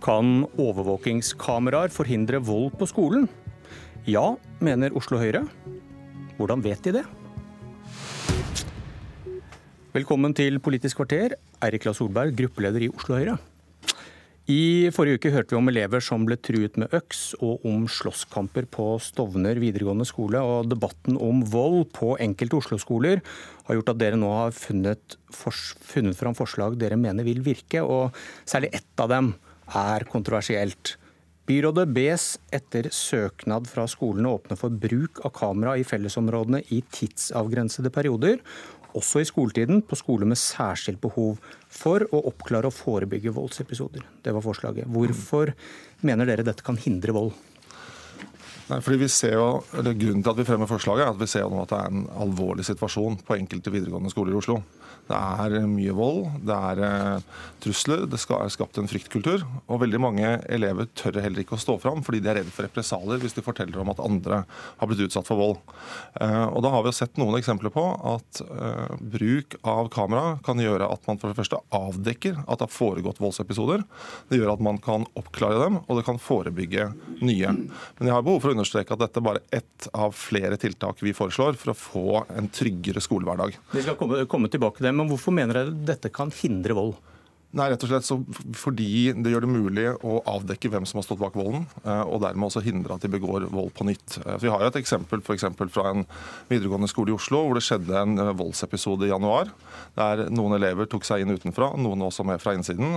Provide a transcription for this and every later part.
Kan overvåkingskameraer forhindre vold på skolen? Ja, mener Oslo Høyre. Hvordan vet de det? Velkommen til Politisk kvarter, Eirik La Solberg, gruppeleder i Oslo Høyre. I forrige uke hørte vi om elever som ble truet med øks, og om slåsskamper på Stovner videregående skole. Og debatten om vold på enkelte Oslo-skoler har gjort at dere nå har funnet, funnet fram forslag dere mener vil virke, og særlig ett av dem er kontroversielt. Byrådet bes etter søknad fra skolene åpne for bruk av kamera i fellesområdene i tidsavgrensede perioder, også i skoletiden, på skoler med særskilt behov for å oppklare og forebygge voldsepisoder. Det var forslaget. Hvorfor mener dere dette kan hindre vold? Nei, fordi vi ser jo, eller Grunnen til at vi fremmer forslaget, er at vi ser nå at det er en alvorlig situasjon på enkelte videregående skoler i Oslo. Det er mye vold, det er eh, trusler, det er skapt en fryktkultur. Og veldig mange elever tør heller ikke å stå fram fordi de er redd for represalier hvis de forteller om at andre har blitt utsatt for vold. Eh, og da har vi jo sett noen eksempler på at eh, bruk av kamera kan gjøre at man for det første avdekker at det har foregått voldsepisoder. Det gjør at man kan oppklare dem, og det kan forebygge nye. Men jeg har behov for å understreke at dette er bare ett av flere tiltak vi foreslår for å få en tryggere skolehverdag. Vi skal komme, komme tilbake til det, men hvorfor mener dere dette kan hindre vold? Nei, rett og slett så fordi det gjør det mulig å avdekke hvem som har stått bak volden, eh, og dermed også hindre at de begår vold på nytt. Eh, vi har et eksempel for eksempel, fra en videregående skole i Oslo hvor det skjedde en eh, voldsepisode i januar. Der noen elever tok seg inn utenfra, noen også med fra innsiden.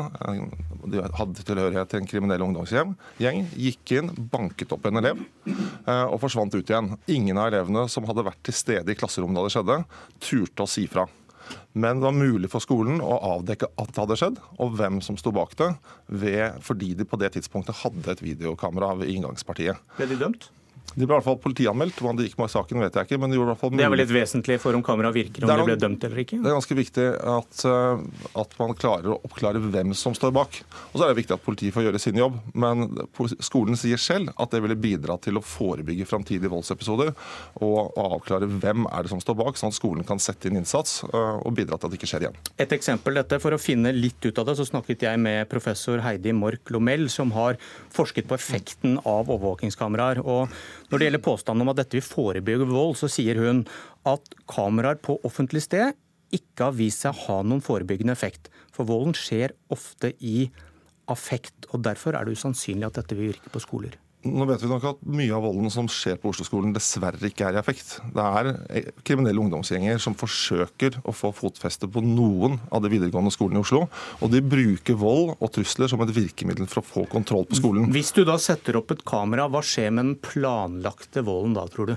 De hadde tilhørighet til en kriminell ungdomsgjeng. Gikk inn, banket opp en elev og forsvant ut igjen. Ingen av elevene som hadde vært til stede i klasserommet da det skjedde, turte å si fra. Men det var mulig for skolen å avdekke at det hadde skjedd, og hvem som sto bak det, ved, fordi de på det tidspunktet hadde et videokamera ved inngangspartiet. Ble de dømt? De ble i hvert fall politianmeldt. Hvordan det gikk med saken, vet jeg ikke. men Det gjorde i hvert fall. Det er vel litt vesentlig for om kameraet virker, om noen, de ble dømt eller ikke? Det er ganske viktig at, eh, at, man klarer å oppklare hvem som står bak. Og så er det viktig at politiet får gjøre sin jobb. Men skolen sier selv at det ville bidra til å forebygge framtidige voldsepisoder og, og avklare hvem er det som står bak, sånn at skolen kan sette inn innsats eh, og bidra til at det ikke skjer igjen. Et eksempel dette, For å finne litt ut av det, så snakket jeg med professor Heidi Mork Lomell, som har forsket på effekten av overvåkingskameraer. og når det gjelder påstanden om at dette vil forebygge vold, så sier hun at kameraer på offentlig sted ikke har vist seg å ha noen forebyggende effekt. For volden skjer ofte i affekt, og derfor er det usannsynlig at dette vil virke på skoler. Nå vet vi nok at Mye av volden som skjer på Oslo-skolen dessverre ikke er i effekt. Det er eh, kriminelle ungdomsgjenger som forsøker å få fotfeste på noen av de videregående skolene i Oslo. Og de bruker vold og trusler som et virkemiddel for å få kontroll på skolen. Hvis du da setter opp et kamera, hva skjer med den planlagte volden da, tror du?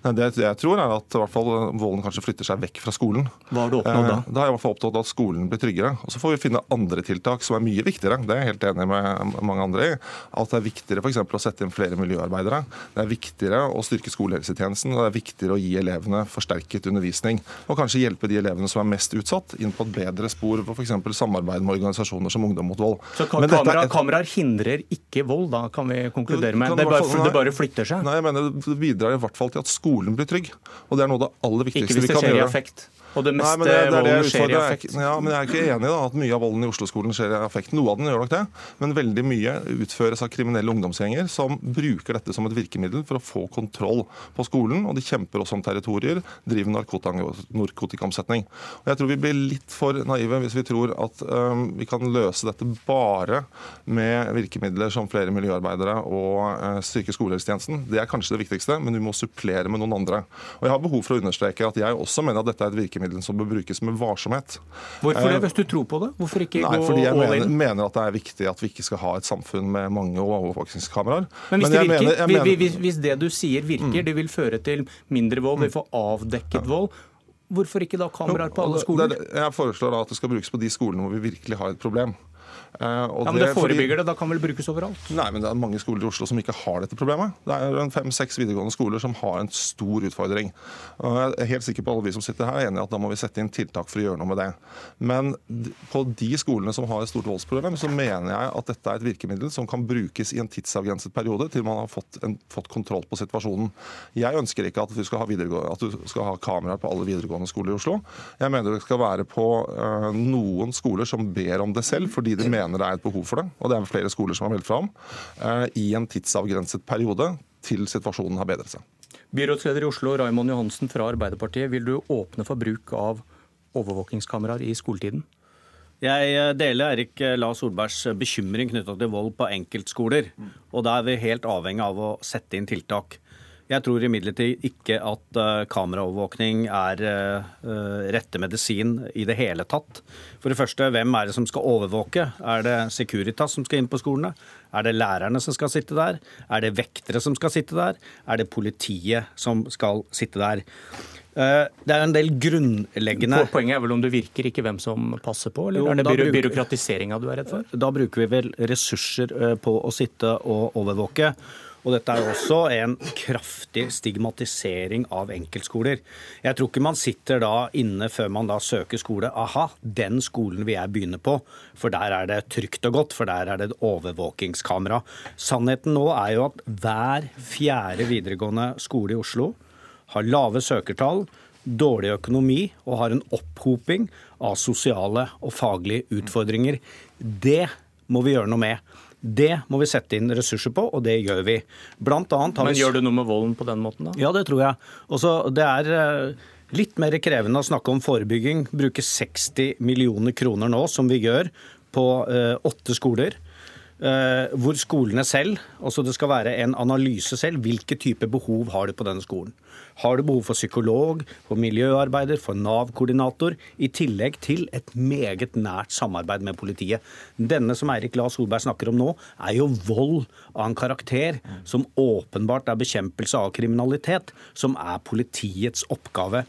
Nei, det jeg tror er at i hvert fall volden kanskje flytter seg vekk fra skolen. Hva har du oppnådd da? Eh, da har jeg i hvert fall oppnådd at skolen blir tryggere. Og Så får vi finne andre tiltak som er mye viktigere. Det er jeg helt enig med mange andre i. At det er viktigere f.eks. å sette inn flere miljøarbeidere. Det er viktigere å styrke skolehelsetjenesten. Og det er viktigere å gi elevene forsterket undervisning. Og kanskje hjelpe de elevene som er mest utsatt, inn på et bedre spor for f.eks. samarbeid med organisasjoner som Ungdom mot vold. Så kamera, et... kameraer hindrer ikke vold, da kan vi konkludere med? Det bare, det bare flytter seg? Nei, jeg mener det bidrar i hvert fall til at skolen blir trygg. Og det er noe av det aller viktigste vi kan gjøre. Ikke hvis det skjer i affekt? Og det meste Nei, det, det volden skjer i affekt. Ja, men Jeg er ikke enig i at mye av volden i Oslo-skolen skjer i affekt. Noe av den gjør nok det, men veldig mye utføres av kriminelle ungdomsgjenger som bruker dette som et virkemiddel for å få kontroll på skolen. Og de kjemper også om territorier, driver narkotikaomsetning. Og Jeg tror vi blir litt for naive hvis vi tror at um, vi kan løse dette bare med virkemidler som flere miljøarbeidere og uh, styrke skolehelsetjenesten. Det er kanskje det viktigste, men vi må supplere med noen andre. Og Jeg har behov for å understreke at jeg også mener at dette er et virkemiddel virkemidlene som bør brukes med varsomhet. Hvorfor det, eh, hvis du tror på det? Hvorfor ikke Nei, gå fordi jeg mener, mener, at det er viktig at vi ikke skal ha et samfunn med mange overvåkingskameraer. Men hvis, Men det virker, mener, mener, hvis, hvis, det du sier virker, mm. det vil føre til mindre vold, vi får avdekket ja. vold, Hvorfor ikke da kameraer på alle skoler? Jeg foreslår da at det skal brukes på de skolene hvor vi virkelig har et problem. Uh, ja, men det, det forebygger fordi... det, da kan vel brukes overalt? Nei, men det er mange skoler i Oslo som ikke har dette problemet. Det er fem-seks videregående skoler som har en stor utfordring. Og jeg er helt sikker på alle vi som sitter her er enige at da må vi sette inn tiltak for å gjøre noe med det. Men på de skolene som har et stort voldsproblem, så mener jeg at dette er et virkemiddel som kan brukes i en tidsavgrenset periode til man har fått, en, fått kontroll på situasjonen. Jeg ønsker ikke at du skal ha, at du skal ha kameraer på alle videregående skoler i Oslo. Jeg mener det skal være på øh, noen skoler som ber om det selv, fordi de mener mener det er et behov for det, og det er flere skoler som har meldt fra om, i en tidsavgrenset periode til situasjonen har bedret seg. Byrådsleder i Oslo, Raymond Johansen fra Arbeiderpartiet. Vil du åpne for bruk av overvåkingskameraer i skoletiden? Jeg eh, deler Erik eh, La Solbergs bekymring knytta til vold på enkeltskoler. Og da er vi helt avhengig av å sette inn tiltak. Jeg tror imidlertid ikke at uh, kameraovervåkning er uh, rette medisin i det hele tatt. For det første, hvem er det som skal overvåke? Er det Securitas som skal inn på skolene? Er det lærerne som skal sitte der? Er det vektere som skal sitte der? Er det politiet som skal sitte der? Uh, det er en del grunnleggende Poenget er vel om du virker, ikke hvem som passer på? Eller jo, er det byro byråkratiseringa du er redd for? Da bruker vi vel ressurser på å sitte og overvåke. Og dette er også en kraftig stigmatisering av enkeltskoler. Jeg tror ikke man sitter da inne før man da søker skole. Aha, den skolen vil jeg begynne på, for der er det trygt og godt, for der er det et overvåkingskamera. Sannheten nå er jo at hver fjerde videregående skole i Oslo har lave søkertall, dårlig økonomi og har en opphoping av sosiale og faglige utfordringer. Det må vi gjøre noe med. Det må vi sette inn ressurser på, og det gjør vi. Blant annet har Men gjør du noe med volden på den måten, da? Ja, det tror jeg. Også, det er eh, litt mer krevende å snakke om forebygging. Bruke 60 millioner kroner nå, som vi gjør, på eh, åtte skoler. Eh, hvor skolene selv, altså det skal være en analyse selv, hvilke type behov har du på denne skolen. Har du behov for psykolog, for miljøarbeider, for Nav-koordinator, i tillegg til et meget nært samarbeid med politiet. Denne som Eirik La Solberg snakker om nå, er jo vold av en karakter som åpenbart er bekjempelse av kriminalitet, som er politiets oppgave.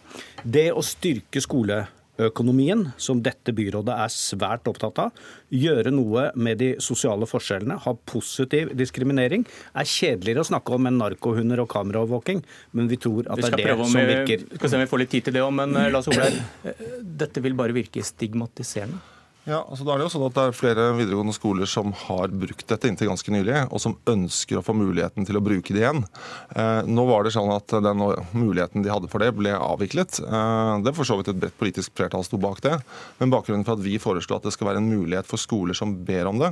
Det å styrke skole økonomien, som dette byrådet er svært opptatt av, gjøre noe med de sosiale forskjellene, ha positiv diskriminering, er kjedeligere å snakke om enn narkohunder og kameraovervåking, men vi tror at det er det som virker. Vi skal se om vi får litt tid til det òg, men la Lars Olaug, eh, dette vil bare virke stigmatiserende? Ja, altså da er Det jo sånn at det er flere videregående skoler som har brukt dette inntil ganske nylig, og som ønsker å få muligheten til å bruke det igjen. Eh, nå var det sånn at den muligheten de hadde for det, ble avviklet. Eh, det for så vidt et bredt politisk flertall sto bak det. Men bakgrunnen for at vi foreslår at det skal være en mulighet for skoler som ber om det,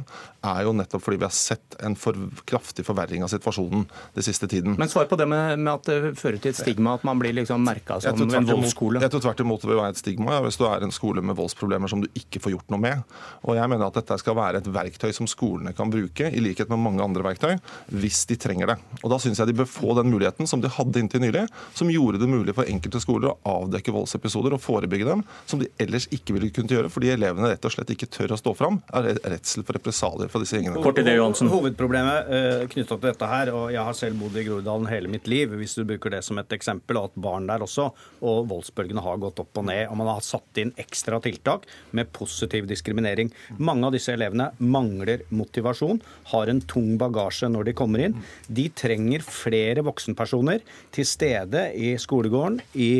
er jo nettopp fordi vi har sett en for kraftig forverring av situasjonen den siste tiden. Men svar på det med, med at det fører til et stigma, at man blir liksom merka som en voldsskole? Jeg tror tvert imot det vil være et stigma ja, hvis du er en skole med voldsproblemer som du ikke får gjort noe med. Og jeg mener at dette skal være et verktøy som skolene kan bruke, i likhet med mange andre verktøy, hvis de trenger det. Og da syns jeg de bør få den muligheten som de hadde inntil nylig, som gjorde det mulig for enkelte skoler å avdekke voldsepisoder og forebygge dem, som de ellers ikke ville kunnet gjøre, fordi elevene rett og slett ikke tør å stå fram, er redsel for represalier fra disse gjengene. Kort idé, Johansen. Hovedproblemet uh, knytta til dette her, og jeg har selv bodd i Groruddalen hele mitt liv, hvis du bruker det som et eksempel, og at barn der også, og voldsbølgene har gått opp og ned, og man har satt inn ekstra tiltak med positiv diskriminering. Mange av disse elevene mangler motivasjon, har en tung bagasje når de kommer inn. De trenger flere voksenpersoner til stede i skolegården, i.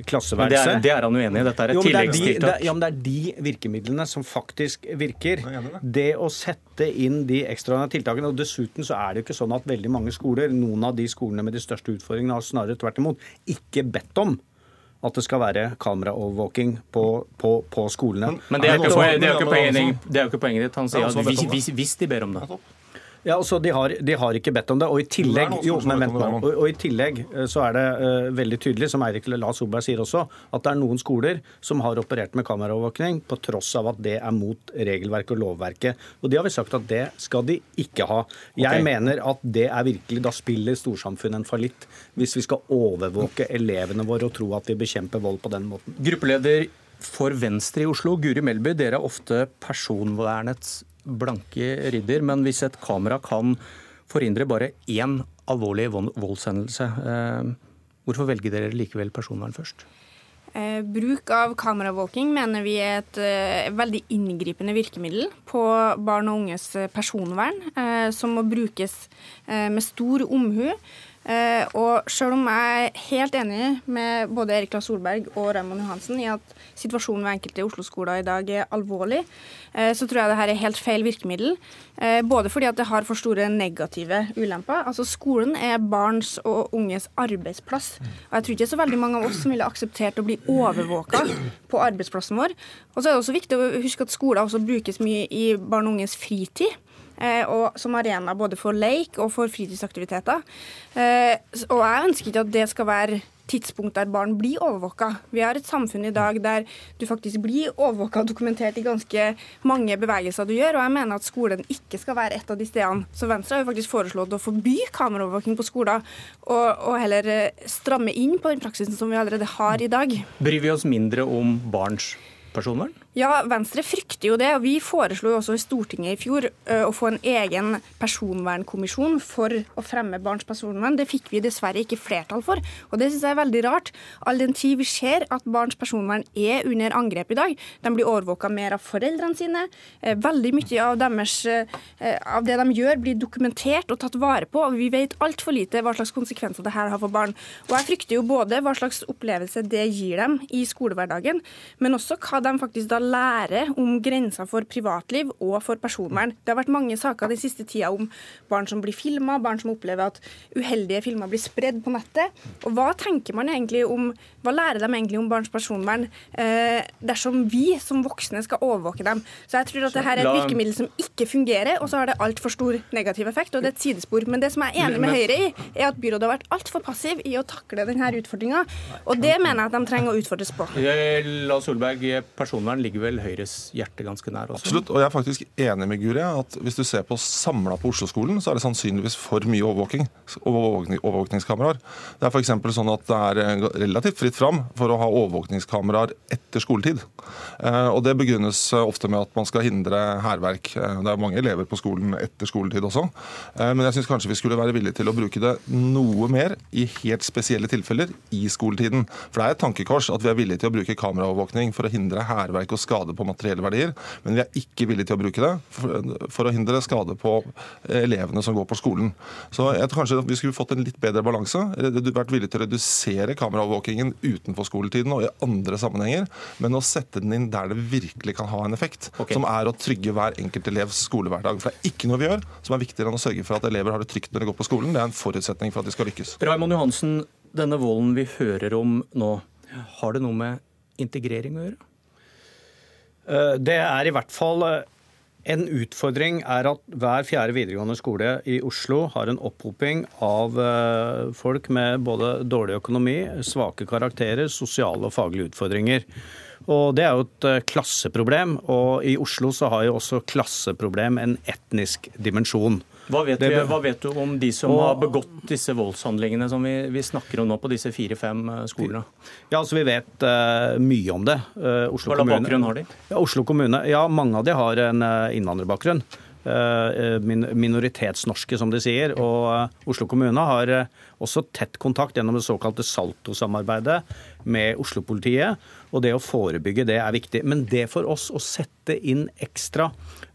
Det er, det er, han uenig i? Dette er et tilleggstiltak? De, ja, men det er de virkemidlene som faktisk virker. Det å sette inn de ekstraordinære tiltakene. og Dessuten så er det jo ikke sånn at veldig mange skoler, noen av de skolene med de største utfordringene, har snarere tvert imot ikke bedt om at det skal være kameraovervåking på, på, på skolene. Men, men det, er jo ikke, ikke poenget ditt. Han sier at hvis, hvis, hvis de ber om det. Ja, altså de har, de har, ikke bedt om det. Og i tillegg, jo, men vent og, og i tillegg eh, så er det uh, veldig tydelig, som Eirik La Solberg sier også, at det er noen skoler som har operert med kameraovervåkning på tross av at det er mot regelverket og lovverket. Og de har vi sagt at det skal de ikke ha. Jeg okay. mener at det er virkelig Da spiller storsamfunnet en fallitt hvis vi skal overvåke elevene våre og tro at vi bekjemper vold på den måten. Gruppeleder for Venstre i Oslo, Guri Melby, dere er ofte personvernets blanke ridder, men hvis et kamera kan forhindre bare én alvorlig voldshendelse, eh, hvorfor velger dere likevel personvern først? Eh, bruk av kameravåking mener vi er et eh, veldig inngripende virkemiddel på barn og unges personvern, som må brukes med stor omhu. Eh, og selv om jeg er helt enig med både Erik Lass Solberg og Raymond Johansen i at situasjonen ved enkelte Oslo-skoler i dag er alvorlig, eh, så tror jeg dette er helt feil virkemiddel. Eh, både fordi at det har for store negative ulemper. Altså Skolen er barns og unges arbeidsplass. Og jeg tror ikke det så veldig mange av oss som ville akseptert å bli overvåka på arbeidsplassen vår. Og så er det også viktig å huske at skoler også brukes mye i barn og unges fritid. Eh, og som arena både for leik og for fritidsaktiviteter. Eh, og jeg ønsker ikke at det skal være tidspunkt der barn blir overvåka. Vi har et samfunn i dag der du faktisk blir overvåka og dokumentert i ganske mange bevegelser du gjør, og jeg mener at skolen ikke skal være et av de stedene. Så Venstre har jo faktisk foreslått å forby kameraovervåking på skoler, og, og, heller eh, stramme inn på den praksisen som vi allerede har i dag. Bryr vi oss mindre om barns personvern? Ja, Venstre frykter jo det. og Vi foreslo jo også i Stortinget i fjor å få en egen personvernkommisjon for å fremme barns personvern. Det fikk vi dessverre ikke flertall for, og det syns jeg er veldig rart. All den tid vi ser at barns personvern er under angrep i dag. De blir overvåka mer av foreldrene sine. Veldig mye av, deres, av det de gjør, blir dokumentert og tatt vare på. og Vi vet altfor lite hva slags konsekvenser det her har for barn. Og Jeg frykter jo både hva slags opplevelse det gir dem i skolehverdagen, men også hva de faktisk da lære om grenser for privatliv og for personvern. Det har vært mange saker den siste tida om barn som blir filma, barn som opplever at uheldige filmer blir spredd på nettet. Og hva tenker man egentlig om Hva lærer de egentlig om barns personvern eh, dersom vi som voksne skal overvåke dem? Så jeg tror at dette er et virkemiddel som ikke fungerer, og så har det altfor stor negativ effekt, og det er et sidespor. Men det som jeg er enig med Høyre i, er at byrådet har vært altfor passiv i å takle denne utfordringa, og det mener jeg at de trenger å utfordres på. La Solberg, personvern ligger vel Høyres hjerte ganske nær også? Absolutt, og jeg er faktisk enig med Guri at hvis du ser på samla på Oslo-skolen, så er det sannsynligvis for mye overvåking. Overvåkning, overvåkningskameraer. Det er f.eks. sånn at det er eh, relativt fritt fram for å ha overvåkningskameraer etter skoletid. Eh, og det begrunnes eh, ofte med at man skal hindre hærverk. Det er mange elever på skolen etter skoletid også. Men jeg syns kanskje vi skulle være villige til å bruke det noe mer i helt spesielle tilfeller i skoletiden. For det er et tankekors at vi er villige til å bruke kameraovervåkning for å hindre hærverk og skade på materielle verdier, men vi er ikke villige til å bruke det for, for å hindre skade på elevene som går på skolen. Så jeg tror kanskje vi skulle fått en litt bedre balanse. Vært villig til å redusere kameraovervåkingen utenfor skoletiden og i andre sammenhenger, men å sette den inn der det virkelig kan ha en effekt, okay. som er å trygge hver enkelt elevs skolehverdag. For det er ikke noe vi gjør som er viktigere enn å sørge for at elever har det trygt når de går på skolen. Det er en forutsetning for at de skal lykkes. Raimond Johansen, denne volden vi hører om nå, har det noe med integrering å gjøre? Eh, det er i hvert fall eh, en utfordring er at hver fjerde videregående skole i Oslo har en opphoping av eh, folk med både dårlig økonomi, svake karakterer, sosiale og faglige utfordringer. Og Det er jo et klasseproblem, og i Oslo så har jo også klasseproblem en etnisk dimensjon. Hva vet, vi, hva vet, du om de som og, har begått disse voldshandlingene som vi, vi snakker om nå på disse fire-fem eh, skolene? Ja, altså Vi vet uh, mye om det. Uh, Oslo hva slags bakgrunn har de? Ja, Oslo kommune, ja, Mange av de har en uh, innvandrerbakgrunn. Minoritetsnorske, som de sier. Og Oslo kommune har også tett kontakt gjennom det såkalte Salto-samarbeidet med Oslo-politiet. Og det å forebygge det er viktig. Men det for oss å sette inn ekstra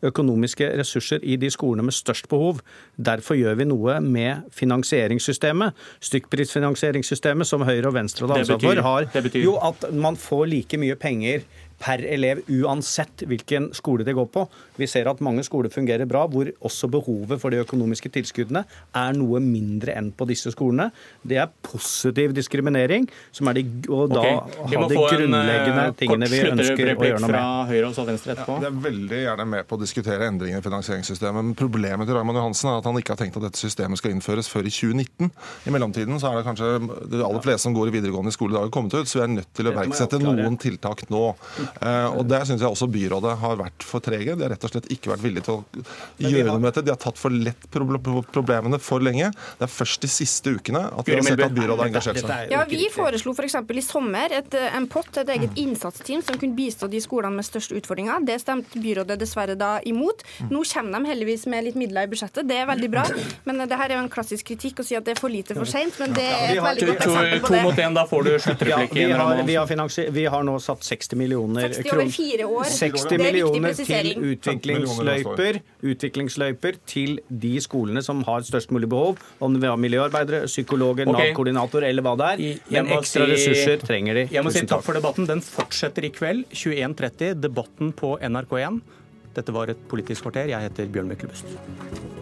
økonomiske ressurser i de skolene med størst behov. Derfor gjør vi noe med finansieringssystemet. Stykkprisfinansieringssystemet, som Høyre og Venstre hadde ansvar for, har jo at man får like mye penger per elev uansett hvilken skole de går på. Vi ser at mange skoler fungerer bra, hvor også behovet for de økonomiske tilskuddene er noe mindre enn på disse skolene. Det er positiv diskriminering, som er de, og da okay. ha de grunnleggende en, uh, tingene vi ønsker å gjøre noe med. Høyre og Venstre etterpå. Ja, jeg er veldig gjerne med på å diskutere endringer i finansieringssystemet, men problemet til Raymond Johansen er at han ikke har tenkt at dette systemet skal innføres før i 2019. I mellomtiden så er det kanskje de aller fleste som går i videregående skole i dag, kommet ut, så vi er nødt til å iverksette noen tiltak nå. Eh, og Der syns jeg også byrådet har vært for trege. De har rett og slett ikke vært villige til å gjøre noe med dette. De har tatt for lett problemene for lenge. Det er først de siste ukene at vi har sett at byrådet har engasjert seg. Ja, Vi foreslo f.eks. i sommer et, en pott, et eget mm. innsatsteam som kunne bistå de skolene med største utfordringer. Det stemte byrådet dessverre da imot. Mm. Nå kommer de heldigvis med litt midler i budsjettet. Det er veldig bra. Men det her er jo en klassisk kritikk å si at det er for lite for seint. Men det er et veldig godt eksempel på det. To mot én, da får du sluttreplikken. Ja, vi, har, vi, vi har nå satt 60 millioner millioner 60 over fire år. 60 Det er viktig millioner til utviklingsløyper, utviklingsløyper til de skolene som har størst mulig behov, om det er miljøarbeidere, psykologer, okay. Nav-koordinator eller hva det er. Men ekstra si- ressurser trenger de. Jeg må si takk for debatten. Den fortsetter i kveld 21.30. Debatten på NRK1. Dette var et Politisk kvarter. Jeg heter Bjørn Myklebust.